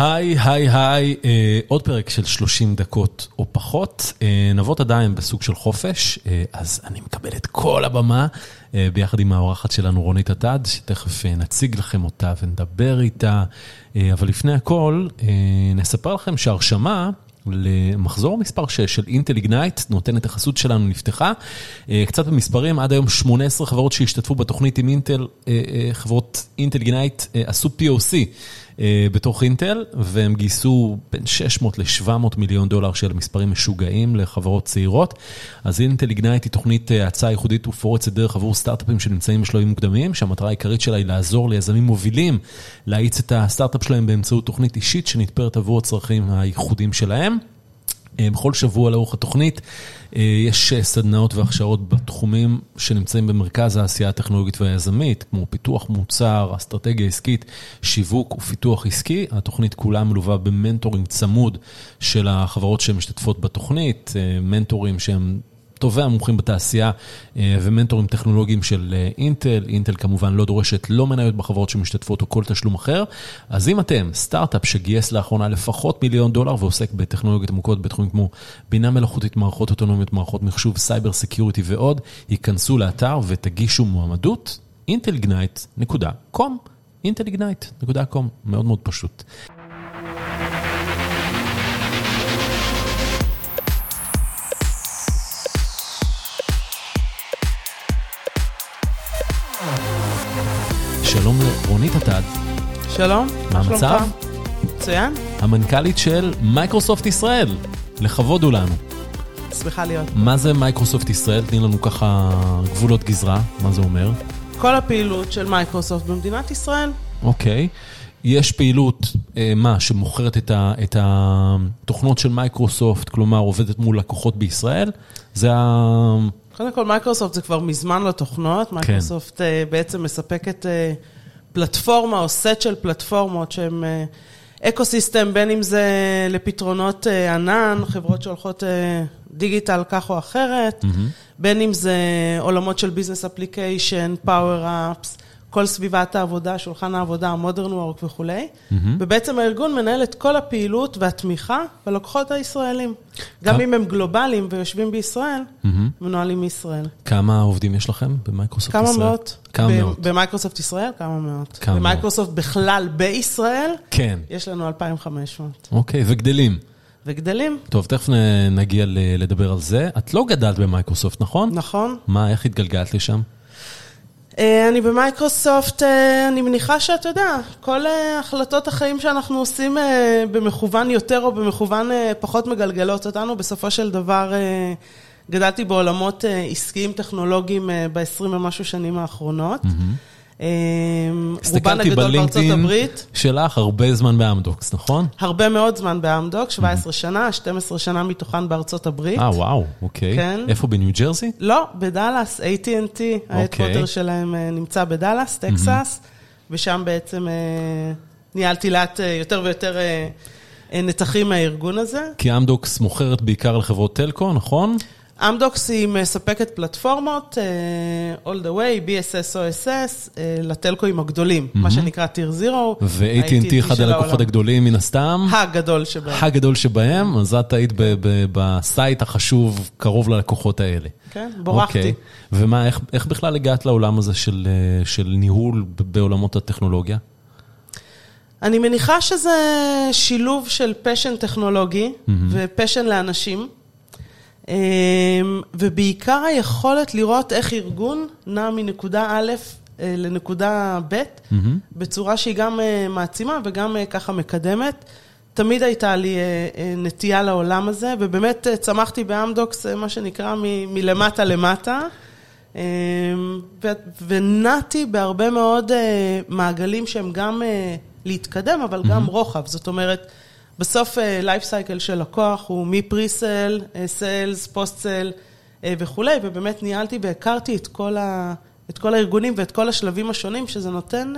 היי, היי, היי, אה, עוד פרק של 30 דקות או פחות. אה, נבות עדיין בסוג של חופש, אה, אז אני מקבל את כל הבמה ביחד עם האורחת שלנו רונית עטד, שתכף נציג לכם אותה ונדבר איתה. אבל לפני הכל, נספר לכם שהרשמה... למחזור מספר 6 של אינטל איגנייט, נותנת החסות שלנו נפתחה. קצת במספרים, עד היום 18 חברות שהשתתפו בתוכנית עם אינטל, חברות אינטל איגנייט עשו POC בתוך אינטל, והם גייסו בין 600 ל-700 מיליון דולר של מספרים משוגעים לחברות צעירות. אז אינטל איגנייט היא תוכנית הצעה ייחודית ופורצת דרך עבור סטארט-אפים שנמצאים בשלבים מוקדמים, שהמטרה העיקרית שלה היא לעזור ליזמים מובילים להאיץ את הסטארט-אפ שלהם באמצעות תוכנית אישית שנתפרת עבור הצרכים הייחודיים שלהם. בכל שבוע לאורך התוכנית יש סדנאות והכשרות בתחומים שנמצאים במרכז העשייה הטכנולוגית והיזמית, כמו פיתוח מוצר, אסטרטגיה עסקית, שיווק ופיתוח עסקי. התוכנית כולה מלווה במנטורינג צמוד של החברות שמשתתפות בתוכנית, מנטורים שהם טובי המומחים בתעשייה ומנטורים טכנולוגיים של אינטל. אינטל כמובן לא דורשת לא מניות בחברות שמשתתפות או כל תשלום אחר. אז אם אתם סטארט-אפ שגייס לאחרונה לפחות מיליון דולר ועוסק בטכנולוגיות עמוקות בתחומים כמו בינה מלאכותית, מערכות אוטונומיות, מערכות מחשוב, cyber security ועוד, היכנסו לאתר ותגישו מועמדות, intelignite.com, intelignite.com, מאוד מאוד פשוט. שלום לרונית עטד. שלום, מה המצב? מצוין. המנכ"לית של מייקרוסופט ישראל, לכבוד הוא לנו. שמחה להיות. מה זה מייקרוסופט ישראל? תני לנו ככה גבולות גזרה, מה זה אומר? כל הפעילות של מייקרוסופט במדינת ישראל. אוקיי. יש פעילות, מה, שמוכרת את התוכנות של מייקרוסופט, כלומר עובדת מול לקוחות בישראל? זה ה... קודם כל, מייקרוסופט זה כבר מזמן לא תוכנות, מייקרוסופט כן. בעצם מספקת פלטפורמה או סט של פלטפורמות שהן ecosystem, בין אם זה לפתרונות ענן, חברות שהולכות digital כך או אחרת, mm-hmm. בין אם זה עולמות של business application, Power Apps, כל סביבת העבודה, שולחן העבודה, ה modern work וכולי, mm-hmm. ובעצם הארגון מנהל את כל הפעילות והתמיכה בלקוחות הישראלים. גם. אם הם גלובליים ויושבים בישראל, mm-hmm. מנוהלים מישראל. כמה עובדים יש לכם במייקרוסופט כמה ישראל? מאות. כמה ב- מאות? במייקרוסופט ישראל, כמה מאות. כמה מאות. במייקרוסופט בכלל בישראל, כן. יש לנו 2,500. אוקיי, וגדלים. וגדלים. טוב, תכף נגיע לדבר על זה. את לא גדלת במייקרוסופט, נכון? נכון. מה, איך התגלגלת לשם? אני במייקרוסופט, אני מניחה שאתה יודע, כל החלטות החיים שאנחנו עושים במכוון יותר או במכוון פחות מגלגלות אותנו, בסופו של דבר גדלתי בעולמות עסקיים טכנולוגיים ב-20 ומשהו שנים האחרונות. רובן הגדול בארצות הברית. שלך הרבה זמן באמדוקס, נכון? הרבה מאוד זמן באמדוקס, 17 שנה, 12 שנה מתוכן בארצות הברית. אה, וואו, אוקיי. כן. איפה, בניו ג'רזי? לא, בדאלאס, AT&T, ה headquarter שלהם נמצא בדאלאס, טקסס, ושם בעצם ניהלתי לאט יותר ויותר נתחים מהארגון הזה. כי אמדוקס מוכרת בעיקר לחברות טלקו, נכון? אמדוקס היא מספקת פלטפורמות, uh, all the way, BSS, OSS, uh, לטלקואים הגדולים, mm-hmm. מה שנקרא Tier 0. ו-AT&T אחד הלקוחות הגדולים מן הסתם. הגדול שבהם. הגדול שבהם, אז את היית ב site החשוב קרוב ללקוחות האלה. כן, בהחלט. Okay. ומה, איך, איך בכלל הגעת לעולם הזה של, של ניהול בעולמות הטכנולוגיה? אני מניחה שזה שילוב של passion טכנולוגי mm-hmm. ו passion לאנשים. ובעיקר היכולת לראות איך ארגון נע מנקודה א' לנקודה ב', mm-hmm. בצורה שהיא גם מעצימה וגם ככה מקדמת. תמיד הייתה לי נטייה לעולם הזה, ובאמת צמחתי באמדוקס, מה שנקרא, מ- מלמטה למטה, ונעתי בהרבה מאוד מעגלים שהם גם להתקדם, אבל גם mm-hmm. רוחב. זאת אומרת, בסוף life cycle של לקוח הוא מ presale, sales, post-sale וכולי, ובאמת ניהלתי והכרתי את כל, ה, את כל הארגונים ואת כל השלבים השונים, שזה נותן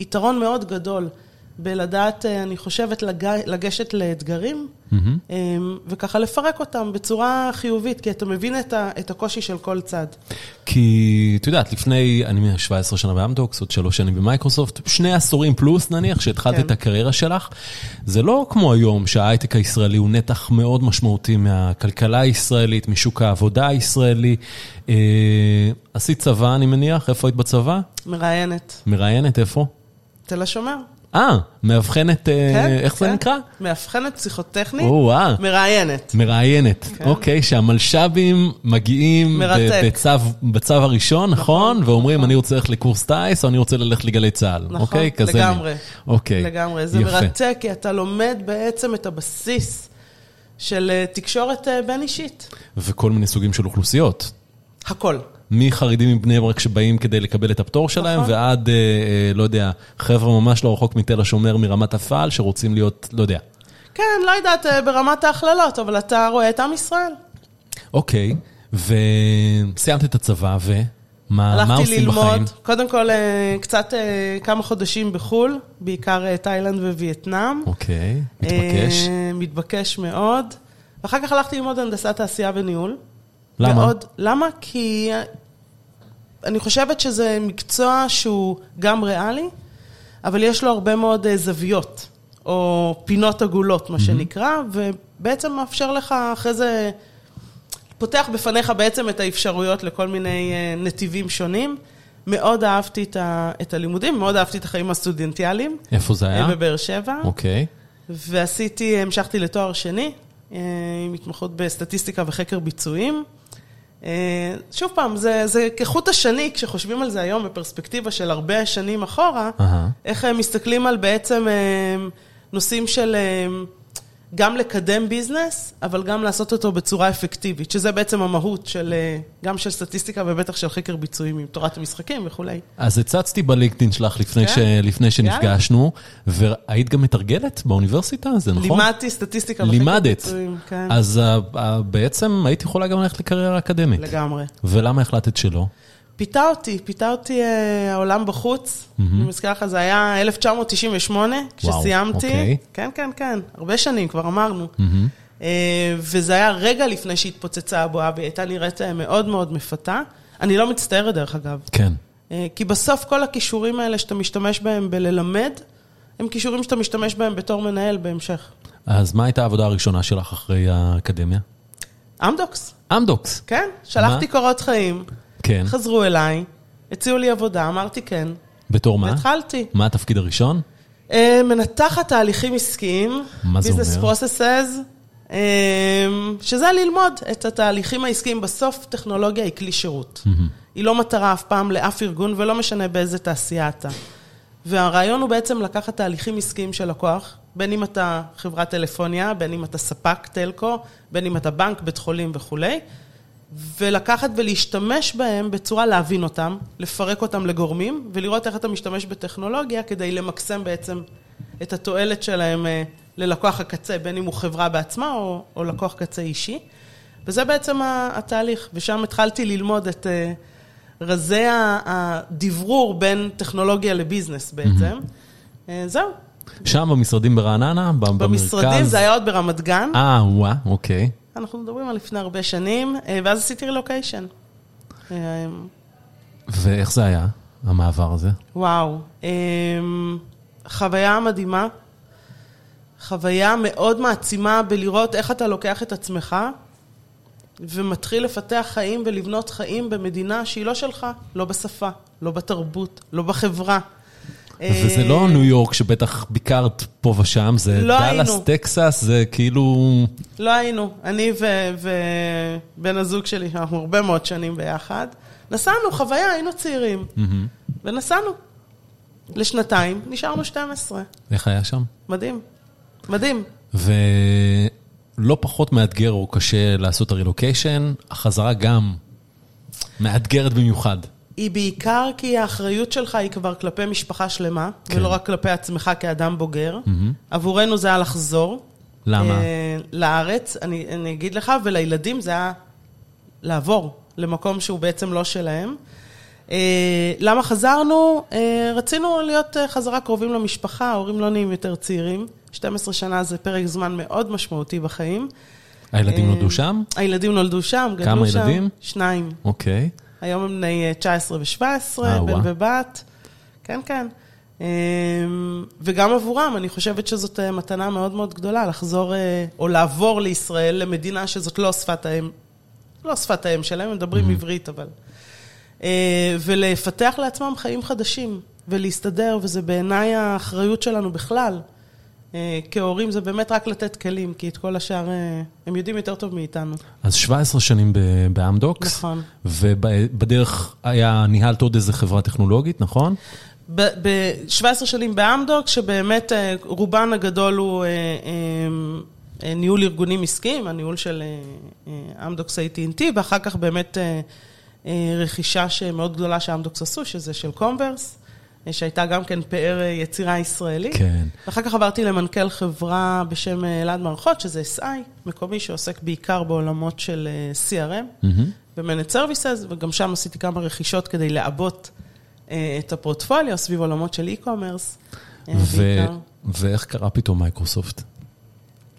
יתרון מאוד גדול בלדעת, אה, אני חושבת, לג... לגשת לאתגרים, Mm-hmm. וככה לפרק אותם בצורה חיובית, כי אתה מבין את, ה... את הקושי של כל צד. כי, את יודעת, לפני, אני 17 שנה באמדוקס, עוד שלוש שנים במייקרוסופט, שני עשורים פלוס נניח, שהתחלת כן. את הקריירה שלך, זה לא כמו היום שההייטק הישראלי הוא נתח מאוד משמעותי מהכלכלה הישראלית, משוק העבודה הישראלי. אה, עשית צבא, אני מניח, איפה היית בצבא? מראיינת. מראיינת, איפה? תל השומר. אה, מאבחנת, אה, כן, איך זה כן. נקרא? מאבחנת פסיכוטכנית. מראיינת. מראיינת, כן. אוקיי, שהמלש"בים מגיעים בצו, הראשון, נכון? ואומרים, אני רוצה ללכת לקורס טיס, או אני רוצה ללכת לגלי צה"ל, נכון, אוקיי? לגמרי. אוקיי, לגמרי. זה. מרתק, כי אתה לומד בעצם את הבסיס של אה, תקשורת אה, בין אישית. וכל מיני סוגים של אוכלוסיות. הכל. מחרדים מבני ברק שבאים כדי לקבל את הפטור שלהם, נכון. ועד, אה, אה, לא יודע, חבר'ה ממש לא רחוק מתל השומר, מרמת אפעל, שרוצים להיות, לא יודע. כן, לא יודעת, אה, ברמת ההכללות, אבל אתה רואה את עם ישראל. אוקיי, וסיימת את הצבא, ומה מה הלכתי עושים בחיים? ללמוד, קודם כל קצת כמה חודשים בחו"ל, בעיקר תאילנד ווייטנאם. אוקיי, מתבקש. מתבקש מאוד. ואחר כך הלכתי ללמוד הנדסת תעשייה וניהול. למה? ועוד, למה? כי אני חושבת שזה מקצוע שהוא גם ריאלי, אבל יש לו הרבה מאוד אה, זוויות, או פינות עגולות, מה שנקרא, ובעצם מאפשר לך אחרי זה, פותח בפניך בעצם את האפשרויות לכל מיני אה, נתיבים שונים. מאוד אהבתי את, ה, את הלימודים, מאוד אהבתי את החיים הסטודנטיאליים. איפה זה היה? אה, בבאר שבע. אוקיי. ועשיתי, המשכתי לתואר שני, עם התמחות בסטטיסטיקה וחקר ביצועים. אה, שוב פעם, זה, זה כחוט השני, כשחושבים על זה היום בפרספקטיבה של הרבה שנים אחורה, אהה. איך הם מסתכלים על בעצם אה, נושאים של אה, גם לקדם ביזנס, אבל גם לעשות אותו בצורה אפקטיבית, שזה בעצם המהות של, אה, גם של סטטיסטיקה ובטח של חקר ביצועים עם תורת המשחקים וכולי. אז הצצתי בלינקדאין שלך לפני, כן? ש... לפני שנפגשנו, והיית גם מתרגלת באוניברסיטה, זה נכון? לימדתי סטטיסטיקה וחקר. ביצועים, כן, אז uh, uh, בעצם היית יכולה גם ללכת לקריירה אקדמית. לגמרי. ולמה החלטת שלא? פיתה אותי, פיתה אותי אה, העולם בחוץ. אני מזכירה לך, זה היה 1998, כשסיימתי. אוקיי. כן, כן, כן, הרבה שנים, כבר אמרנו. אה, וזה היה רגע לפני שהתפוצצה הבועה, והיא הייתה נראית אה, מאוד מאוד מפתה. אני לא מצטערת, דרך אגב. כן. כי בסוף כל הכישורים האלה שאתה משתמש בהם בללמד, הם כישורים שאתה משתמש בהם בתור מנהל בהמשך. אז מה הייתה העבודה הראשונה שלך אחרי האקדמיה? אמדוקס, אמדוקס. כן, שלחתי מה? קורות חיים, כן. חזרו אליי, הציעו לי עבודה, אמרתי כן, בתור מה? והתחלתי. מה התפקיד הראשון? אה, מנתחת תהליכים עסקיים, מה זה Business אומר? processes, אה, שזה ללמוד את התהליכים העסקיים. בסוף טכנולוגיה היא כלי שירות. היא לא מטרה אף פעם לאף ארגון, ולא משנה באיזה תעשייה אתה. והרעיון הוא בעצם לקחת תהליכים עסקיים של לקוח, בין אם אתה חברת טלפוניה, בין אם אתה ספק טלקו, בין אם אתה בנק, בית חולים וכולי, ולקחת ולהשתמש בהם בצורה להבין אותם, לפרק אותם לגורמים, ולראות איך אתה משתמש בטכנולוגיה כדי למקסם בעצם את התועלת שלהם אה, ללקוח הקצה, בין אם הוא חברה בעצמה או, או לקוח קצה אישי. וזה בעצם התהליך, ושם התחלתי ללמוד את אה, רזי הדברור בין טכנולוגיה לביזנס בעצם. אה, זהו, שם במשרדים ברעננה? ב- במשרדים, במרכז? זה היה עוד ברמת גן. אה, וואה, אוקיי. אנחנו מדברים על לפני הרבה שנים, אה, ואז עשיתי רילוקיישן. אה, ואיך זה היה, המעבר הזה? וואו, אה, חוויה מדהימה, חוויה מאוד מעצימה בלראות איך אתה לוקח את עצמך ומתחיל לפתח חיים ולבנות חיים במדינה שהיא לא שלך, לא בשפה, לא בתרבות, לא בחברה. וזה אה, לא ניו יורק שבטח ביקרת פה ושם, זה לא דאלאס, היינו. טקסס, זה כאילו... לא היינו, אני ו- ובן הזוג שלי, אנחנו הרבה מאוד שנים ביחד. נסענו, חוויה, היינו צעירים. ונסענו. לשנתיים, נשארנו 12. איך היה שם? מדהים. מדהים. ולא פחות מאתגר או קשה לעשות הרילוקיישן, החזרה גם מאתגרת במיוחד. היא בעיקר כי האחריות שלך היא כבר כלפי משפחה שלמה, כן. ולא רק כלפי עצמך כאדם בוגר. עבורנו זה היה לחזור. למה? אה, לארץ, אני, אני אגיד לך, ולילדים זה היה לעבור למקום שהוא בעצם לא שלהם. למה חזרנו? רצינו להיות חזרה קרובים למשפחה, ההורים לא נהיים יותר צעירים. 12 שנה זה פרק זמן מאוד משמעותי בחיים. הילדים נולדו שם? הילדים נולדו שם, גדלו שם. כמה ילדים? שניים. אוקיי. היום הם בני 19 ו-17, בן ובת. כן, כן. וגם עבורם, אני חושבת שזאת מתנה מאוד מאוד גדולה, לחזור או לעבור לישראל, למדינה שזאת לא שפת האם, לא שפת האם שלהם, הם מדברים עברית, אבל... ולפתח לעצמם חיים חדשים, ולהסתדר, וזה בעיניי האחריות שלנו בכלל. אה, כהורים זה באמת רק לתת כלים, כי את כל השאר אה, הם יודעים יותר טוב מאיתנו. אז 17 שנים באמדוקס. נכון. ובדרך היה, ניהלת עוד איזה חברה טכנולוגית, נכון? ב-17 שנים באמדוקס, שבאמת אה, רובן הגדול הוא ניהול ארגונים עסקיים, הניהול של אמדוקס AT&T, ואחר כך באמת רכישה שמאוד גדולה שאמדוקס עשו, שזה של קומברס. שהייתה גם כן פאר יצירה ישראלית. כן. ואחר כך עברתי למנכ"ל חברה בשם אלעד מערכות, שזה SI, מקומי שעוסק בעיקר בעולמות של CRM mm-hmm. ו-Managed Services, וגם שם עשיתי כמה רכישות כדי לעבות אה, את הפורטפוליו סביב עולמות של e-commerce. אה, ו- ואיך קרה פתאום מייקרוסופט?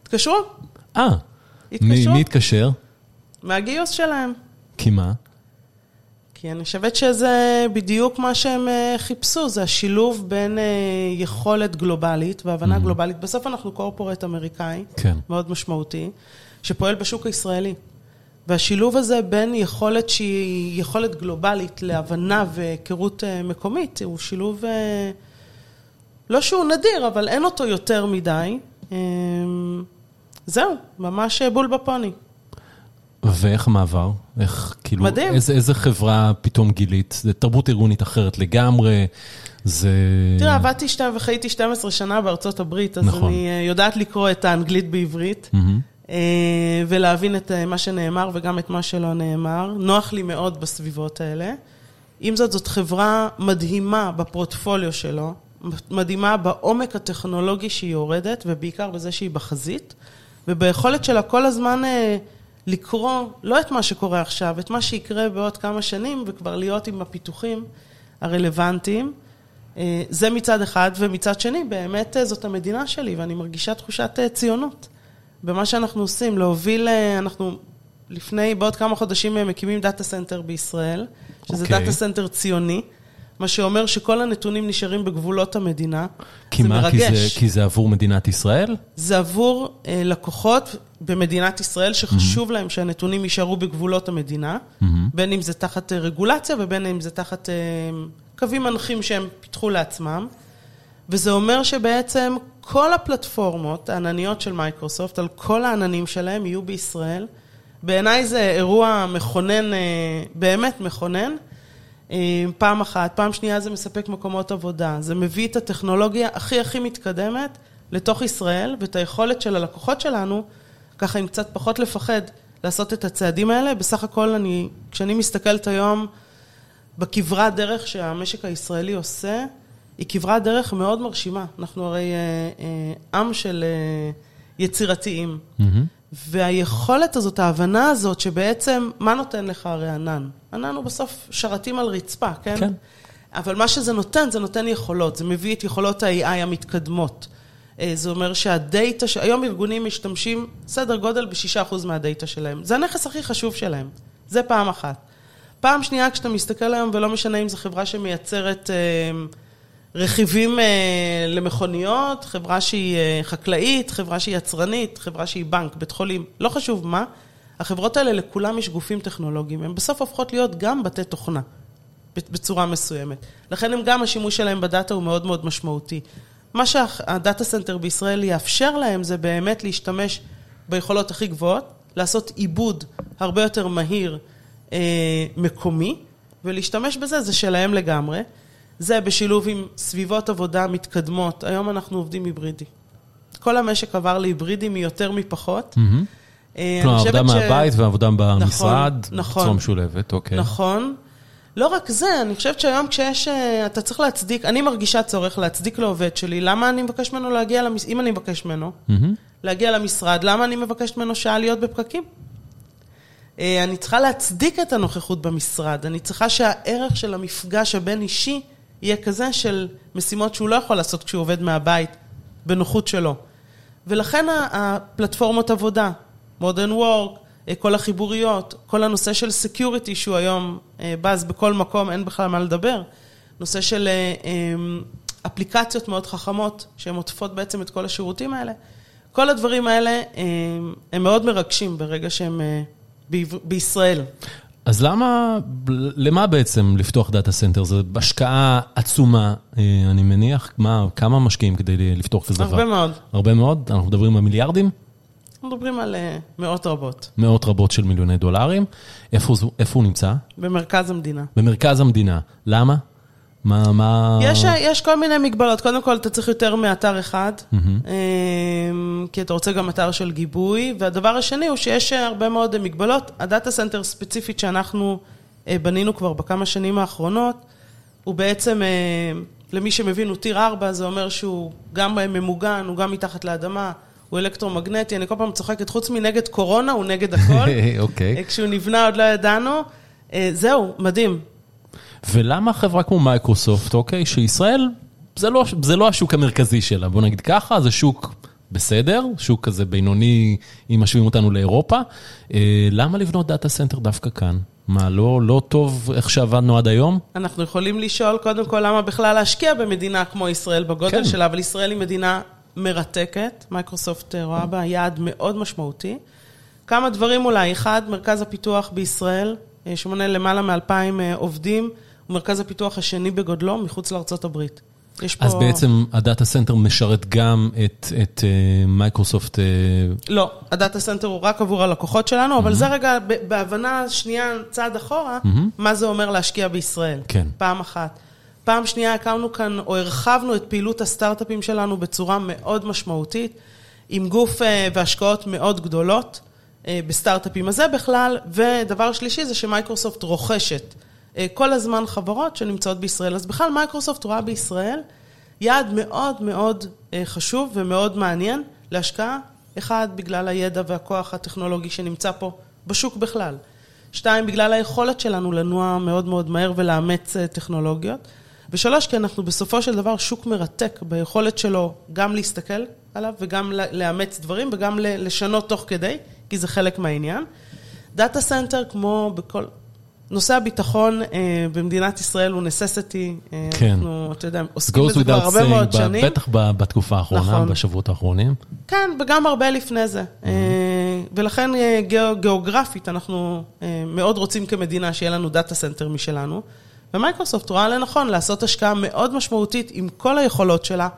התקשרו. אה, מי התקשר? מהגיוס שלהם. כי מה? כי אני חושבת שזה בדיוק מה שהם אה, חיפשו, זה השילוב בין אה, יכולת גלובלית והבנה mm-hmm. גלובלית. בסוף אנחנו קורפורט אמריקאי, כן. מאוד משמעותי, שפועל בשוק הישראלי. והשילוב הזה בין יכולת שהיא יכולת גלובלית להבנה והיכרות אה, מקומית, הוא שילוב, לא שהוא נדיר, אבל אין אותו יותר מדי. זהו, ממש בול בפוני. ואיך המעבר? איך, כאילו, מדהים. איזה, איזה חברה פתאום גילית? זה תרבות ארגונית אחרת לגמרי, זה... תראה, עבדתי שתי וחייתי 12 שנה בארצות הברית, אז נכון. אני אה, יודעת לקרוא את האנגלית בעברית, mm-hmm. ולהבין את אה, מה שנאמר וגם את מה שלא נאמר. נוח לי מאוד בסביבות האלה. עם זאת, זאת חברה מדהימה בפורטפוליו שלו, מדהימה בעומק הטכנולוגי שהיא יורדת, ובעיקר בזה שהיא בחזית, וביכולת שלה כל הזמן... לקרוא לא את מה שקורה עכשיו, את מה שיקרה בעוד כמה שנים, וכבר להיות עם הפיתוחים הרלוונטיים. אה, זה מצד אחד, ומצד שני, באמת אה, זאת המדינה שלי, ואני מרגישה תחושת אה, ציונות במה שאנחנו עושים, להוביל, אנחנו לפני, בעוד כמה חודשים מקימים data center בישראל, שזה okay. data center ציוני. מה שאומר שכל הנתונים נשארים בגבולות המדינה. כי זה מה? מרגש. כי זה, כי זה עבור מדינת ישראל? זה עבור אה, לקוחות במדינת ישראל, שחשוב mm-hmm. להם שהנתונים יישארו בגבולות המדינה, mm-hmm. בין אם זה תחת אה, רגולציה ובין אם זה תחת אה, קווים מנחים שהם פיתחו לעצמם. וזה אומר שבעצם כל הפלטפורמות הענניות של מייקרוסופט, על כל העננים שלהם, יהיו בישראל. בעיניי זה אירוע מכונן, אה, באמת מכונן. אה, פעם אחת, פעם שנייה זה מספק מקומות עבודה, זה מביא את הטכנולוגיה הכי הכי מתקדמת לתוך ישראל, ואת היכולת של הלקוחות שלנו, ככה עם קצת פחות לפחד, לעשות את הצעדים האלה. בסך הכל, אני, כשאני מסתכלת היום בכברת דרך שהמשק הישראלי עושה, היא כברת דרך מאוד מרשימה. אנחנו הרי אה, אה, עם של אה, יצירתיים. Mm-hmm. והיכולת הזאת, ההבנה הזאת, שבעצם, מה נותן לך הרי ענן? ענן הוא בסוף שרתים על רצפה, כן? כן. אבל מה שזה נותן, זה נותן יכולות. זה מביא את יכולות ה-AI המתקדמות. אה, זה אומר שהדאטה. היום ארגונים משתמשים סדר גודל ב-6% מהדאטה שלהם. זה הנכס הכי חשוב שלהם. זה פעם אחת. פעם שנייה, כשאתה מסתכל היום, ולא משנה אם זו חברה שמייצרת... אה, רכיבים אה, למכוניות, חברה שהיא אה, חקלאית, חברה שהיא יצרנית, חברה שהיא בנק, בית חולים, לא חשוב מה, החברות האלה לכולם יש גופים טכנולוגיים, הן בסוף הופכות להיות גם בתי תוכנה, בצורה מסוימת. לכן הם גם, השימוש שלהם ב data הוא מאוד מאוד משמעותי. מה שה data center בישראל יאפשר להם זה באמת להשתמש ביכולות הכי גבוהות, לעשות עיבוד הרבה יותר מהיר אה, מקומי, ולהשתמש בזה, זה שלהם לגמרי. זה בשילוב עם סביבות עבודה מתקדמות. היום אנחנו עובדים היברידי. כל המשק עבר להיברידי מיותר מפחות. אה, כלומר, עבודה מהבית ועבודה במשרד, נכון, בצורה משולבת, אוקיי. נכון. לא רק זה, אני חושבת שהיום כשיש, אה, אתה צריך להצדיק, אני מרגישה צורך להצדיק לעובד שלי, למה אני מבקש ממנו להגיע, למש... אם אני מבקש ממנו, להגיע למשרד, למה אני מבקשת ממנו שעה להיות בפקקים? אני צריכה להצדיק את הנוכחות במשרד, אני צריכה שהערך של המפגש הבין-אישי יהיה כזה של משימות שהוא לא יכול לעשות כשהוא עובד מהבית, בנוחות שלו. ולכן הפלטפורמות עבודה, modern work, כל החיבוריות, כל הנושא של security שהוא היום בז בכל מקום, אין בכלל מה לדבר. נושא של אפליקציות מאוד חכמות, שהן עוטפות בעצם את כל השירותים האלה. כל הדברים האלה הם מאוד מרגשים ברגע שהם בישראל. אז למה, למה בעצם לפתוח data center? זו השקעה עצומה, אני מניח. מה, כמה משקיעים כדי לפתוח כזה דבר? הרבה מאוד. הרבה מאוד? אנחנו מדברים על מיליארדים? אנחנו מדברים על מאות רבות. מאות רבות של מיליוני דולרים. איפה, איפה הוא נמצא? במרכז המדינה. במרכז המדינה. למה? מה, מה... יש, יש כל מיני מגבלות. קודם כל, אתה צריך יותר מאתר אחד, mm-hmm. כי אתה רוצה גם אתר של גיבוי. והדבר השני הוא שיש הרבה מאוד מגבלות. ה data center ספציפית שאנחנו בנינו כבר בכמה שנים האחרונות, הוא בעצם, למי שמבין, הוא tier 4, זה אומר שהוא גם ממוגן, הוא גם מתחת לאדמה. הוא אלקטרומגנטי, אני כל פעם צוחקת, חוץ מנגד קורונה, הוא נגד הכל. אוקיי. כשהוא נבנה עוד לא ידענו. זהו, מדהים. ולמה חברה כמו מייקרוסופט, אוקיי, שישראל, זה לא, זה לא השוק המרכזי שלה, בוא נגיד ככה, זה שוק בסדר, שוק כזה בינוני, אם משווים אותנו לאירופה, למה לבנות data center דווקא כאן? מה, לא, לא טוב איך שעבדנו עד היום? אנחנו יכולים לשאול קודם כל למה בכלל להשקיע במדינה כמו ישראל בגודל כן. שלה, אבל ישראל היא מדינה מרתקת, מייקרוסופט רואה בה יעד מאוד משמעותי. כמה דברים אולי, אחד, מרכז הפיתוח בישראל, שמונה למעלה מאלפיים עובדים, הוא מרכז הפיתוח השני בגודלו, מחוץ לארצות הברית. יש אז פה... בעצם ה data center משרת גם את, את uh, מייקרוסופט? Uh... לא, ה data center הוא רק עבור הלקוחות שלנו, mm-hmm. אבל זה רגע, בהבנה שנייה, צעד אחורה, mm-hmm. מה זה אומר להשקיע בישראל. כן. פעם אחת. פעם שנייה הקמנו כאן, או הרחבנו את פעילות הסטארט-אפים שלנו בצורה מאוד משמעותית, עם גוף uh, והשקעות מאוד גדולות uh, בסטארט-אפים. אז זה בכלל, ודבר שלישי זה שמייקרוסופט רוכשת. כל הזמן חברות שנמצאות בישראל. אז בכלל מייקרוסופט רואה בישראל יעד מאוד מאוד חשוב ומאוד מעניין להשקעה. אחד, בגלל הידע והכוח הטכנולוגי שנמצא פה בשוק בכלל. שתיים, בגלל היכולת שלנו לנוע מאוד מאוד מהר ולאמץ טכנולוגיות. ושלוש, כי אנחנו בסופו של דבר שוק מרתק ביכולת שלו גם להסתכל עליו וגם לאמץ דברים וגם לשנות תוך כדי, כי זה חלק מהעניין. data center, כמו בכל, נושא הביטחון אה, במדינת ישראל הוא necessity, אה, כן. אנחנו, אתה יודע, עוסקים בזה כבר הרבה מאוד שנים. בטח בתקופה האחרונה, נכון. בשבועות האחרונים. כן, וגם הרבה לפני זה. Mm-hmm. אה, ולכן גיאוגרפית אנחנו מאוד רוצים כמדינה שיהיה לנו data center משלנו, ומייקרוסופט רואה לנכון לעשות השקעה מאוד משמעותית עם כל היכולות שלה.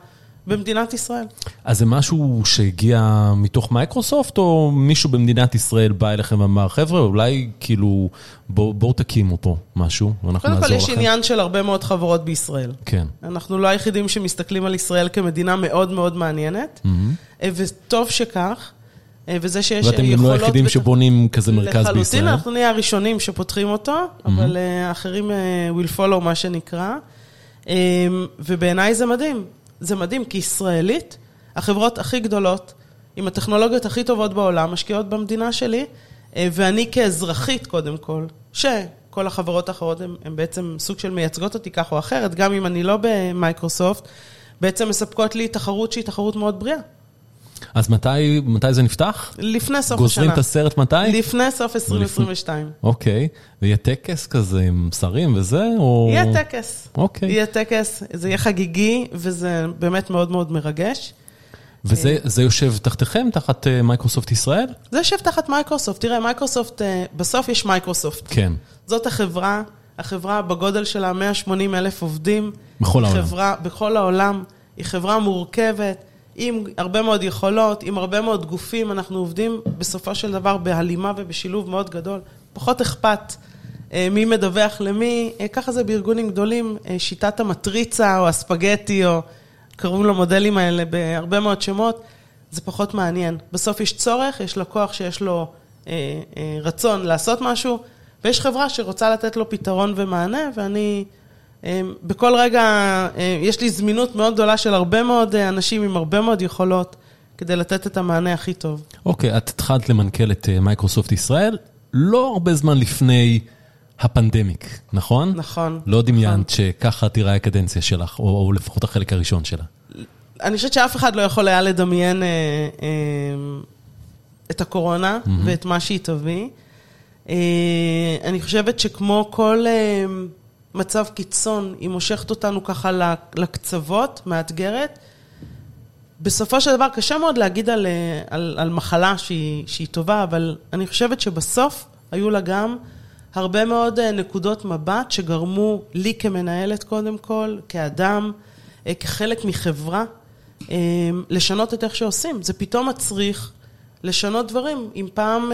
במדינת ישראל. אז זה משהו שהגיע מתוך מייקרוסופט, או מישהו במדינת ישראל בא אליכם ואמר, חבר'ה, אולי כאילו, בואו בוא תקימו פה משהו, ואנחנו נעזור לכם. קודם כל, יש עניין של הרבה מאוד חברות בישראל. כן. אנחנו לא היחידים שמסתכלים על ישראל כמדינה מאוד מאוד מעניינת, mm-hmm. וטוב שכך. וזה שיש יכולות... ואתם לא היחידים ות... שבונים כזה מרכז לחלוטין, בישראל. לחלוטין, אנחנו נהיה הראשונים שפותחים אותו, mm-hmm. אבל האחרים will follow, מה שנקרא. ובעיניי זה מדהים. זה מדהים, כי ישראלית, החברות הכי גדולות, עם הטכנולוגיות הכי טובות בעולם, משקיעות במדינה שלי, ואני כאזרחית, קודם כל, שכל החברות האחרות הן בעצם סוג של מייצגות אותי כך או אחרת, גם אם אני לא במייקרוסופט, בעצם מספקות לי תחרות שהיא תחרות מאוד בריאה. אז מתי, מתי זה נפתח? לפני סוף גוזרים השנה. גוזרים את הסרט מתי? לפני סוף 2022. אוקיי, ויהיה טקס כזה עם שרים וזה, או... יהיה טקס. אוקיי. יהיה טקס, זה יהיה חגיגי, וזה באמת מאוד מאוד מרגש. וזה יושב תחתיכם, תחת מייקרוסופט ישראל? זה יושב תחת מייקרוסופט. תראה, מייקרוסופט, בסוף יש מייקרוסופט. כן. זאת החברה, החברה בגודל שלה 180 אלף עובדים. בכל העולם. חברה, בכל העולם. היא חברה מורכבת. עם הרבה מאוד יכולות, עם הרבה מאוד גופים, אנחנו עובדים בסופו של דבר בהלימה ובשילוב מאוד גדול. פחות אכפת מי מדווח למי, ככה זה בארגונים גדולים, שיטת המטריצה או הספגטי, או קוראים למודלים האלה בהרבה מאוד שמות, זה פחות מעניין. בסוף יש צורך, יש לקוח שיש לו רצון לעשות משהו, ויש חברה שרוצה לתת לו פתרון ומענה, ואני... בכל רגע יש לי זמינות מאוד גדולה של הרבה מאוד אנשים עם הרבה מאוד יכולות כדי לתת את המענה הכי טוב. אוקיי, את התחלת למנכ"ל את מייקרוסופט ישראל. לא הרבה זמן לפני הפנדמיק, נכון? נכון. לא דמיינת נכון. שככה תיראה הקדנציה שלך, או, או לפחות החלק הראשון שלה. אני חושבת שאף אחד לא יכול היה לדמיין אה, אה, את הקורונה mm-hmm. ואת מה שהיא תביא. אה, אני חושבת שכמו כל אה, מצב קיצון, היא מושכת אותנו ככה לקצוות, מאתגרת. בסופו של דבר קשה מאוד להגיד על, אה, על, על מחלה שהיא, שהיא טובה, אבל אני חושבת שבסוף היו לה גם הרבה מאוד אה, נקודות מבט שגרמו לי כמנהלת קודם כל, כאדם, אה, כחלק מחברה, לשנות את איך שעושים. זה פתאום מצריך לשנות דברים. אם פעם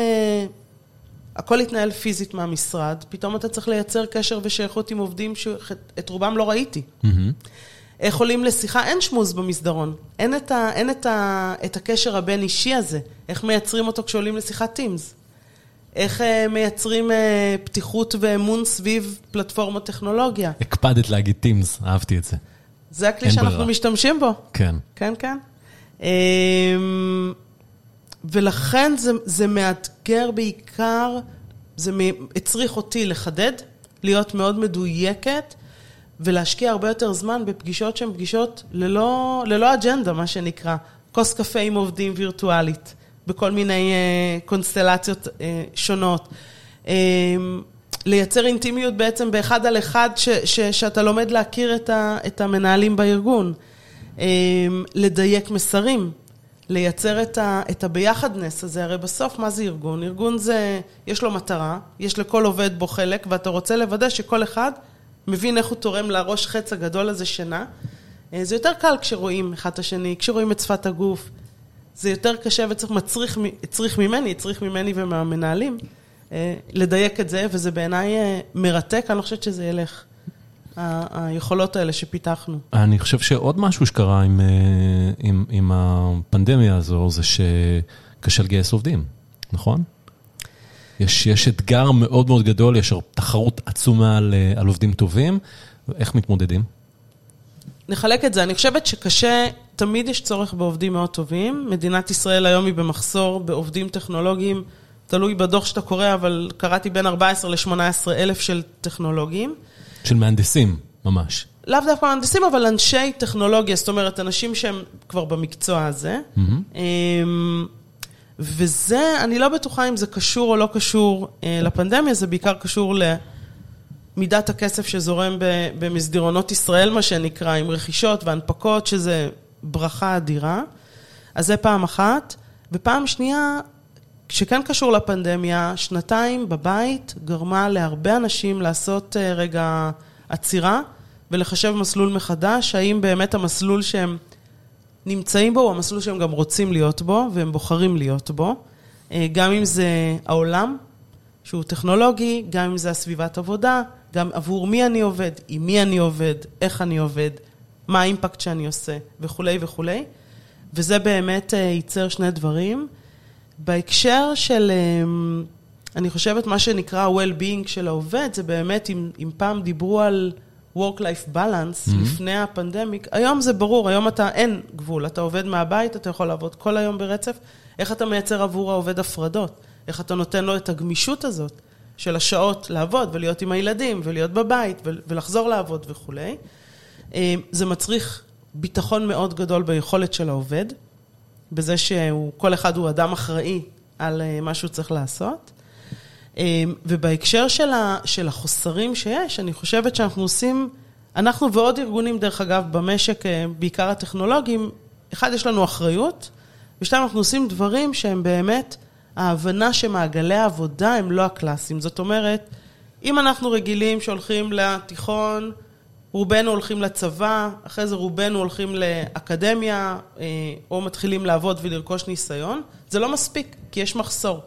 הכל התנהל פיזית מהמשרד, פתאום אתה צריך לייצר קשר ושייכות עם עובדים שאת רובם לא ראיתי. Mm-hmm. איך עולים לשיחה, אין שמוז במסדרון. אין את, ה, אין את, ה, את הקשר הבין-אישי הזה. איך מייצרים אותו כשעולים לשיחת טימס? איך uh, מייצרים uh, פתיחות ואמון סביב פלטפורמות טכנולוגיה? הקפדת להגיד טימס, אהבתי את זה. זה הכלי שאנחנו ברירה. משתמשים בו. כן. כן, כן. Um, ולכן זה, זה מאתגר בעיקר, זה הצריך אותי לחדד, להיות מאוד מדויקת. ולהשקיע הרבה יותר זמן בפגישות שהן פגישות ללא, ללא אג'נדה, מה שנקרא. כוס קפה עם עובדים וירטואלית, בכל מיני uh, קונסטלציות uh, שונות. Uh, לייצר אינטימיות בעצם באחד על אחד, ש, ש, שאתה לומד להכיר את, ה, את המנהלים בארגון. Uh, לדייק מסרים, לייצר את, ה, את הביחדנס הזה, הרי בסוף מה זה ארגון? ארגון זה, יש לו מטרה, יש לכל עובד בו חלק, ואתה רוצה לוודא שכל אחד מבין איך הוא תורם לראש חץ הגדול הזה שינה. אה, זה יותר קל כשרואים אחד את השני, כשרואים את שפת הגוף. זה יותר קשה וצריך, מצריך, צריך ממני, צריך ממני ומהמנהלים אה, לדייק את זה, וזה בעיניי אה, מרתק, אני לא חושבת שזה ילך. היכולות האלה שפיתחנו. אני חושב שעוד משהו שקרה עם, עם, עם הפנדמיה הזו, זה שקשה לגייס עובדים, נכון? יש, יש אתגר מאוד מאוד גדול, יש תחרות עצומה על, אה, על עובדים טובים, איך מתמודדים? נחלק את זה, אני חושבת שקשה, תמיד יש צורך בעובדים מאוד טובים. מדינת ישראל היום היא במחסור בעובדים טכנולוגיים, תלוי בדוח שאתה קורא, אבל קראתי בין 14 ל-18 אלף של טכנולוגיים. של מהנדסים, ממש. לאו דווקא מהנדסים, אבל אנשי טכנולוגיה, זאת אומרת, אנשים שהם כבר במקצוע הזה. Mm-hmm. וזה, אני לא בטוחה אם זה קשור או לא קשור אה, לפנדמיה, זה בעיקר קשור למידת הכסף שזורם במסדרונות ישראל, מה שנקרא, עם רכישות והנפקות, שזה ברכה אדירה. אז זה פעם אחת. ופעם שנייה, שכן קשור לפנדמיה, שנתיים בבית גרמה להרבה אנשים לעשות אה, רגע עצירה ולחשב מסלול מחדש, האם באמת המסלול שהם... נמצאים בו, הוא המסלול שהם גם רוצים להיות בו, והם בוחרים להיות בו. אה, גם אם זה העולם, שהוא טכנולוגי, גם אם זה הסביבת עבודה, גם עבור מי אני עובד, עם מי אני עובד, איך אני עובד, מה האימפקט שאני עושה, וכולי וכולי. וזה באמת אה, ייצר שני דברים. בהקשר של, אה, אני חושבת, מה שנקרא well-being של העובד, זה באמת, אם, אם פעם דיברו על Work-Life Balance mm-hmm. לפני הפנדמיק, היום זה ברור, היום אתה, אין גבול, אתה עובד מהבית, אתה יכול לעבוד כל היום ברצף. איך אתה מייצר עבור העובד הפרדות? איך אתה נותן לו את הגמישות הזאת של השעות לעבוד ולהיות עם הילדים ולהיות בבית ולחזור לעבוד וכולי. אה, זה מצריך ביטחון מאוד גדול ביכולת של העובד, בזה שכל אחד הוא אדם אחראי על אה, מה שהוא צריך לעשות. אמ, ובהקשר של, של החוסרים שיש, אני חושבת שאנחנו עושים, אנחנו ועוד ארגונים, דרך אגב, במשק, אה, בעיקר הטכנולוגיים, אחד, יש לנו אחריות, ושתיים, אנחנו עושים דברים שהם באמת ההבנה שמעגלי העבודה הם לא הקלאסיים. זאת אומרת, אם אנחנו רגילים שהולכים לתיכון, רובנו הולכים לצבא, אחרי זה רובנו הולכים לאקדמיה, אה, או מתחילים לעבוד ולרכוש ניסיון, זה לא מספיק, כי יש מחסור.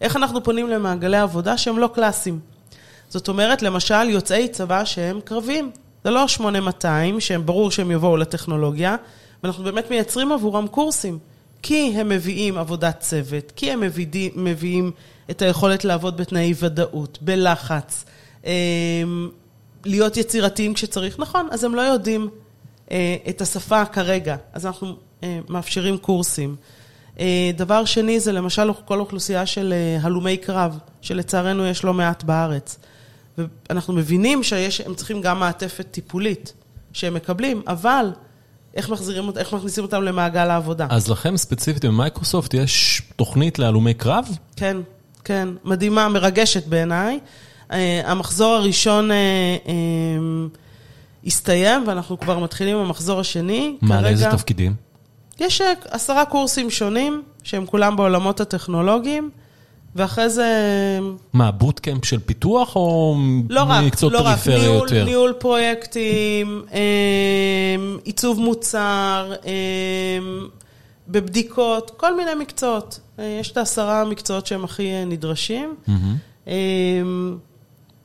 איך אנחנו פונים למעגלי עבודה שהם לא קלאסיים. זאת אומרת, למשל, יוצאי צבא שהם קרבים. זה לא 8200, שהם ברור שהם יבואו לטכנולוגיה, ואנחנו באמת מייצרים עבורם קורסים. כי הם מביאים עבודת צוות, כי הם מביאים, מביאים את היכולת לעבוד בתנאי ודאות, בלחץ, אמ, להיות יצירתיים כשצריך. נכון, אז הם לא יודעים אה, את השפה כרגע, אז אנחנו אה, מאפשרים קורסים. דבר שני זה למשל כל אוכלוסייה של הלומי קרב, שלצערנו יש לא מעט בארץ. ואנחנו מבינים שהם צריכים גם מעטפת טיפולית שהם מקבלים, אבל איך, מחזירים, איך מכניסים אותם למעגל העבודה. אז לכם ספציפית במייקרוסופט יש תוכנית להלומי קרב? כן, כן, מדהימה, מרגשת בעיניי. המחזור הראשון הסתיים, ואנחנו כבר מתחילים עם המחזור השני. מה, כרגע, לאיזה תפקידים? יש עשרה קורסים שונים, שהם כולם בעולמות הטכנולוגיים. ואחרי זה... מה, בוטקאמפ של פיתוח או לא מקצועות לא פריפריה יותר? לא רק, ניהול, ניהול פרויקטים, עיצוב מוצר, בבדיקות, כל מיני מקצועות. אה, יש את העשרה המקצועות שהם הכי אה, נדרשים. Mm-hmm.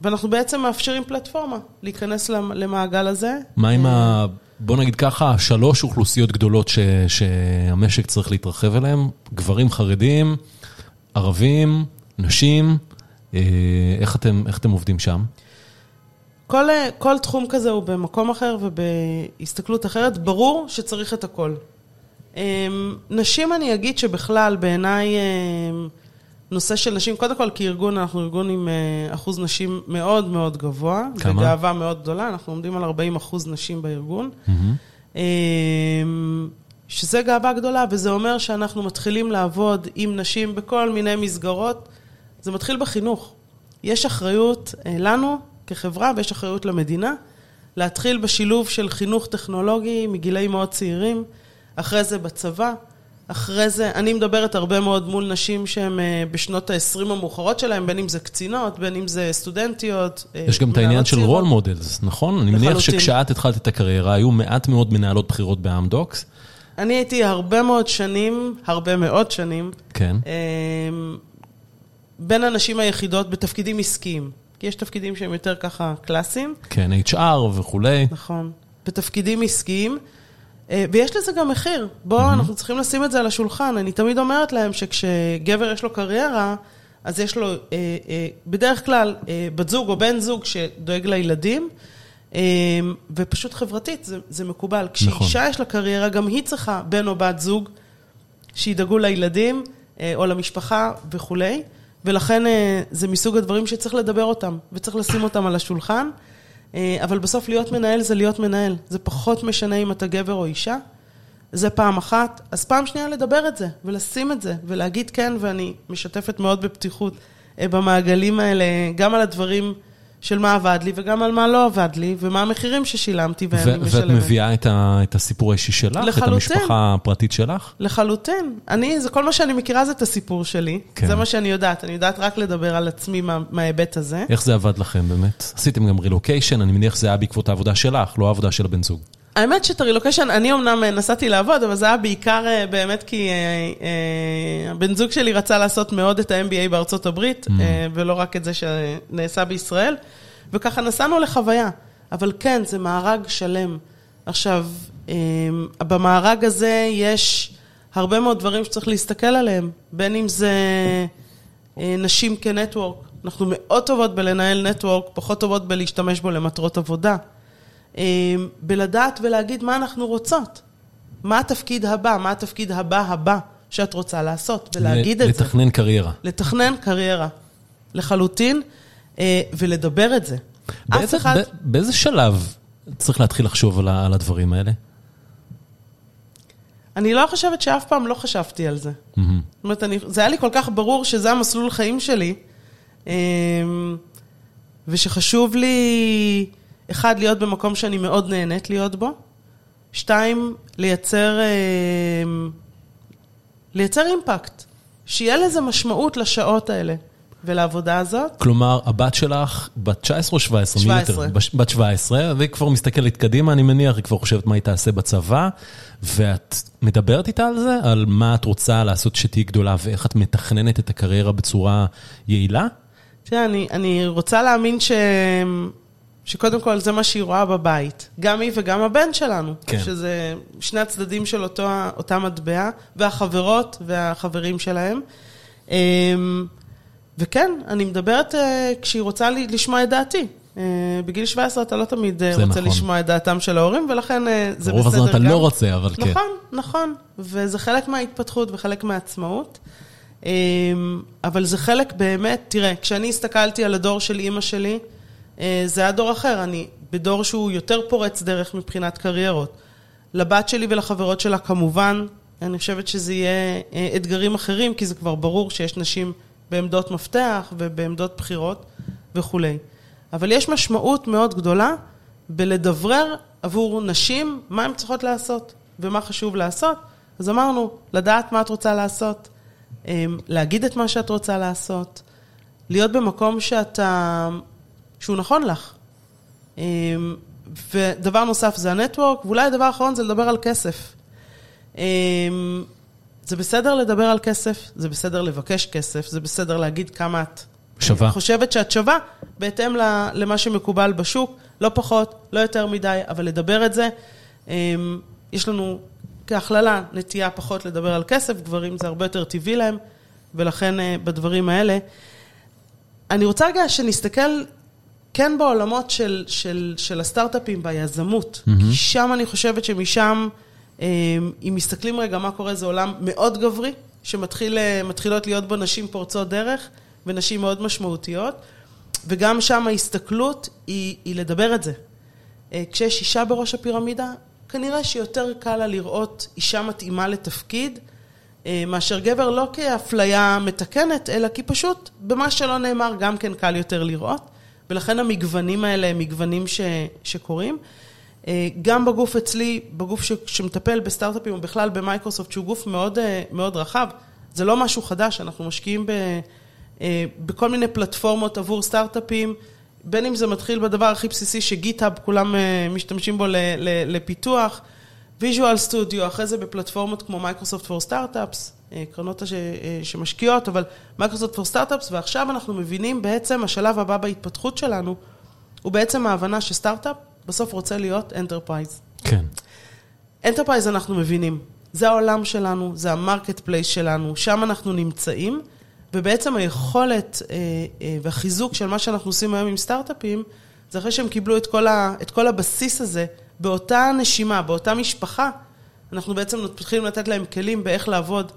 ואנחנו בעצם מאפשרים פלטפורמה להיכנס למעגל הזה. מה עם ה... בוא נגיד ככה, שלוש אוכלוסיות גדולות ש, שהמשק צריך להתרחב אליהן, גברים חרדים, ערבים, נשים, אה, איך אתם, איך אתם עובדים שם? כל, כל תחום כזה הוא במקום אחר ובהסתכלות אחרת, ברור שצריך את הכל. אה, נשים, אני אגיד שבכלל, בעיניי, אה, נושא של נשים, קודם כל כארגון, אנחנו ארגון עם אחוז נשים מאוד מאוד גבוה. כמה? וגאווה מאוד גדולה, אנחנו עומדים על 40 אחוז נשים בארגון. Mm-hmm. שזה גאווה גדולה, וזה אומר שאנחנו מתחילים לעבוד עם נשים בכל מיני מסגרות. זה מתחיל בחינוך. יש אחריות אה, לנו כחברה ויש אחריות למדינה להתחיל בשילוב של חינוך טכנולוגי מגילאים מאוד צעירים, אחרי זה בצבא, אחרי זה, אני מדברת הרבה מאוד מול נשים שהן אה, בשנות ה-20 המאוחרות שלהן, בין אם זה קצינות, בין אם זה סטודנטיות. אה, יש גם את העניין של role models, נכון? אני מניח שכשאת התחלת את הקריירה, היו מעט מאוד מנהלות בכירות באמדוקס. אני הייתי הרבה מאוד שנים, הרבה מאוד שנים, כן. אמ, בין הנשים היחידות בתפקידים עסקיים. כי יש תפקידים שהם יותר ככה קלאסיים. כן, HR וכולי. נכון. בתפקידים עסקיים. אה, ויש לזה גם מחיר. בואו, mm-hmm. אנחנו צריכים לשים את זה על השולחן. אני תמיד אומרת להם שכשגבר יש לו קריירה, אז יש לו אה, אה, בדרך כלל אה, בת זוג או בן זוג שדואג לילדים, אמ, ופשוט חברתית, זה, זה מקובל. כשאישה נכון. יש לה קריירה, גם היא צריכה בן או בת זוג שידאגו לילדים אה, או למשפחה וכולי, ולכן אה, זה מסוג הדברים שצריך לדבר אותם, וצריך לשים אותם על השולחן. אה, אבל בסוף להיות מנהל זה להיות מנהל. זה פחות משנה אם אתה גבר או אישה. זה פעם אחת. אז פעם שנייה לדבר את זה, ולשים את זה, ולהגיד כן, ואני משתפת מאוד בפתיחות במעגלים האלה, גם על הדברים... של מה עבד לי וגם על מה לא עבד לי, ומה המחירים ששילמתי ואני משלמת. ואת מביאה את, ה, את הסיפור האישי שלך? לחלוטין. את המשפחה הפרטית שלך? לחלוטין. אני, זה כל מה שאני מכירה זה את הסיפור שלי. כן. זה מה שאני יודעת. אני יודעת רק לדבר על עצמי מה, מההיבט הזה. איך זה עבד לכם באמת? עשיתם גם רילוקיישן, אני מניח שזה היה בעקבות העבודה שלך, לא העבודה של הבן זוג. האמת שאת הרילוקיישן, אני אמנם נסעתי לעבוד, אבל זה היה בעיקר אה, באמת כי אה, אה, הבן זוג שלי רצה לעשות מאוד את ה-MBA בארצות הברית, mm. ולא רק את זה שנעשה בישראל, וככה נסענו לחוויה. אבל כן, זה מארג שלם. עכשיו, במארג הזה יש הרבה מאוד דברים שצריך להסתכל עליהם, בין אם זה נשים כנטוורק. אנחנו מאוד טובות בלנהל נטוורק, פחות טובות בלהשתמש בו למטרות עבודה. אמ, בלדעת ולהגיד מה אנחנו רוצות. מה התפקיד הבא, מה התפקיד הבא הבא שאת רוצה לעשות, ולהגיד את זה. לתכנן קריירה. לתכנן קריירה, לחלוטין, אה, ולדבר את זה. באיזה, אחד... באיזה שלב צריך להתחיל לחשוב על, על הדברים האלה? אני לא חושבת שאף פעם לא חשבתי על זה. Mm-hmm. זאת אומרת, אני, זה היה לי כל כך ברור שזה המסלול חיים שלי, אמ, ושחשוב לי... אחד, להיות במקום שאני מאוד נהנית להיות בו. שתיים, לייצר, אה, לייצר אימפקט. שיהיה לזה משמעות לשעות האלה ולעבודה הזאת. כלומר, הבת שלך בת 19 או 17? 17. בת 17, והיא כבר מסתכלת קדימה, אני מניח, היא כבר חושבת מה היא תעשה בצבא, ואת מדברת איתה על זה? על מה את רוצה לעשות שתהיי גדולה, ואיך את מתכננת את הקריירה בצורה יעילה? תראה, אני, אני רוצה להאמין ש... שקודם כל זה מה שהיא רואה בבית, גם היא וגם הבן שלנו, כן. שזה שני הצדדים של אותו, אותה מטבע, והחברות והחברים שלהם. אמ, וכן, אני מדברת אה, כשהיא רוצה לשמוע את דעתי. בגיל 17 אתה לא תמיד רוצה נכון. לשמוע את דעתם של ההורים, ולכן זה בסדר גם. רוב הזמן אתה לא רוצה, אבל כן. נכון, נכון, וזה חלק מההתפתחות וחלק מהעצמאות. אבל זה חלק באמת, תראה, כשאני הסתכלתי על הדור של אימא שלי, זה היה דור אחר, אני בדור שהוא יותר פורץ דרך מבחינת קריירות. לבת שלי ולחברות שלה כמובן, אני חושבת שזה יהיה אתגרים אחרים, כי זה כבר ברור שיש נשים בעמדות מפתח ובעמדות בחירות וכולי. אבל יש משמעות מאוד גדולה בלדברר עבור נשים מה הן צריכות לעשות ומה חשוב לעשות. אז אמרנו, לדעת מה את רוצה לעשות, אמ, להגיד את מה שאת רוצה לעשות, להיות במקום שאתה, שהוא נכון לך. אמ, ודבר נוסף זה הנטוורק, ואולי הדבר האחרון זה לדבר על כסף. אמ, זה בסדר לדבר על כסף, זה בסדר לבקש כסף, זה בסדר להגיד כמה את שווה. חושבת שאת שווה, בהתאם למה שמקובל בשוק, לא פחות, לא יותר מדי, אבל לדבר את זה. אמ, יש לנו כהכללה נטייה פחות לדבר על כסף, גברים זה הרבה יותר טבעי להם, ולכן אה, בדברים האלה. אני רוצה רגע שנסתכל כן בעולמות של, של, של הסטארט-אפים, ביזמות, mm-hmm. כי שם אני חושבת שמשם... אמ, אם מסתכלים רגע מה קורה, זה עולם מאוד גברי, שמתחילות להיות בו נשים פורצות דרך ונשים מאוד משמעותיות, וגם שם ההסתכלות היא, היא לדבר את זה. אה, כשיש אישה בראש הפירמידה, כנראה שיותר קל לה לראות אישה מתאימה לתפקיד, אה, מאשר גבר לא כאפליה מתקנת, אלא כי פשוט במה שלא נאמר גם כן קל יותר לראות, ולכן המגוונים האלה הם מגוונים ש, שקורים. אה, גם בגוף אצלי, בגוף ש, שמטפל בסטארט-אפים, ובכלל במייקרוסופט, שהוא גוף מאוד, אה, מאוד רחב, זה לא משהו חדש, אנחנו משקיעים ב, אה, בכל מיני פלטפורמות עבור סטארט-אפים, בין אם זה מתחיל בדבר הכי בסיסי ש GitHub, כולם משתמשים בו לפיתוח, Visual Studio, אחרי זה בפלטפורמות כמו Microsoft for Startups, קרנות שמשקיעות, אבל Microsoft for Startups, ועכשיו אנחנו מבינים בעצם, השלב הבא בהתפתחות שלנו, הוא בעצם ההבנה שסטארט-אפ בסוף רוצה להיות enterprise. כן. enterprise אנחנו מבינים, זה העולם שלנו, זה ה marketplace שלנו, שם אנחנו נמצאים, ובעצם היכולת אה, אה, והחיזוק של מה שאנחנו עושים היום עם סטארט-אפים, זה אחרי שהם קיבלו את כל, ה, את כל הבסיס הזה, באותה נשימה, באותה משפחה, אנחנו בעצם מתחילים לתת להם כלים באיך לעבוד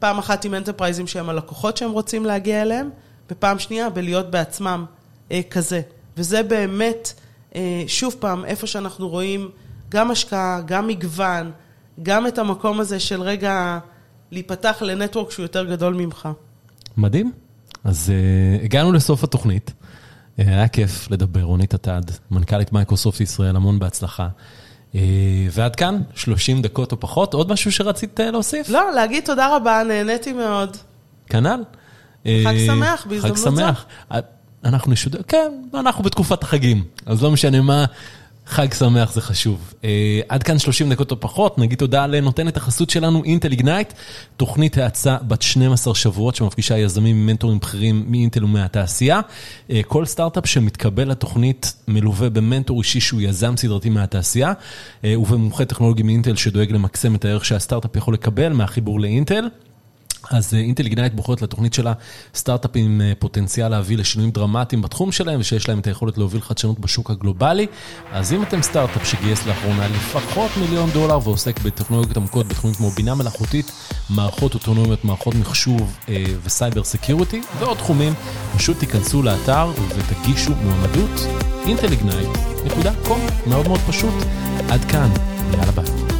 פעם אחת עם enterprise ים שהם הלקוחות שהם רוצים להגיע אליהם, ופעם שנייה בלהיות בעצמם אה, כזה. וזה באמת... אה, שוב פעם, איפה שאנחנו רואים גם השקעה, גם מגוון, גם את המקום הזה של רגע להיפתח לנטוורק שהוא יותר גדול ממך. מדהים. אז uh, הגענו לסוף התוכנית. Uh, היה כיף לדבר, רונית עטד, מנכ"לית מייקרוסופט ישראל, המון בהצלחה. Uh, ועד כאן, 30 דקות או פחות. עוד משהו שרצית uh, להוסיף? לא, להגיד תודה רבה, נהניתי מאוד. כנ"ל. חג שמח בהזדמנות זו. חג שמח. אנחנו נשודר, כן, אנחנו בתקופת החגים, אז לא משנה מה, חג שמח זה חשוב. Uh, עד כאן 30 דקות או פחות, נגיד תודה לנותנת החסות שלנו, אינטל איגנייט, תוכנית האצה בת 12 שבועות שמפגישה יזמים ומנטורים בכירים מאינטל ומהתעשייה. Uh, כל סטארט-אפ שמתקבל לתוכנית מלווה במנטור אישי שהוא יזם סדרתי מהתעשייה, uh, ובמומחה טכנולוגי מאינטל שדואג למקסם את הערך שהסטארט-אפ יכול לקבל מהחיבור לאינטל. אז אינטל איגנייט בוחרת לתוכנית שלה סטארט-אפים עם פוטנציאל להביא לשינויים דרמטיים בתחום שלהם ושיש להם את היכולת להוביל חדשנות בשוק הגלובלי. אז אם אתם סטארט-אפ שגייס לאחרונה לפחות מיליון דולר ועוסק בטכנולוגיות עמוקות בתחומים כמו בינה מלאכותית, מערכות אוטונומיות, מערכות מחשוב אה, ו cyber security ועוד תחומים, פשוט תיכנסו לאתר ותגישו מועמדות intelignite.com, מאוד מאוד פשוט. עד כאן, יאללה ביי.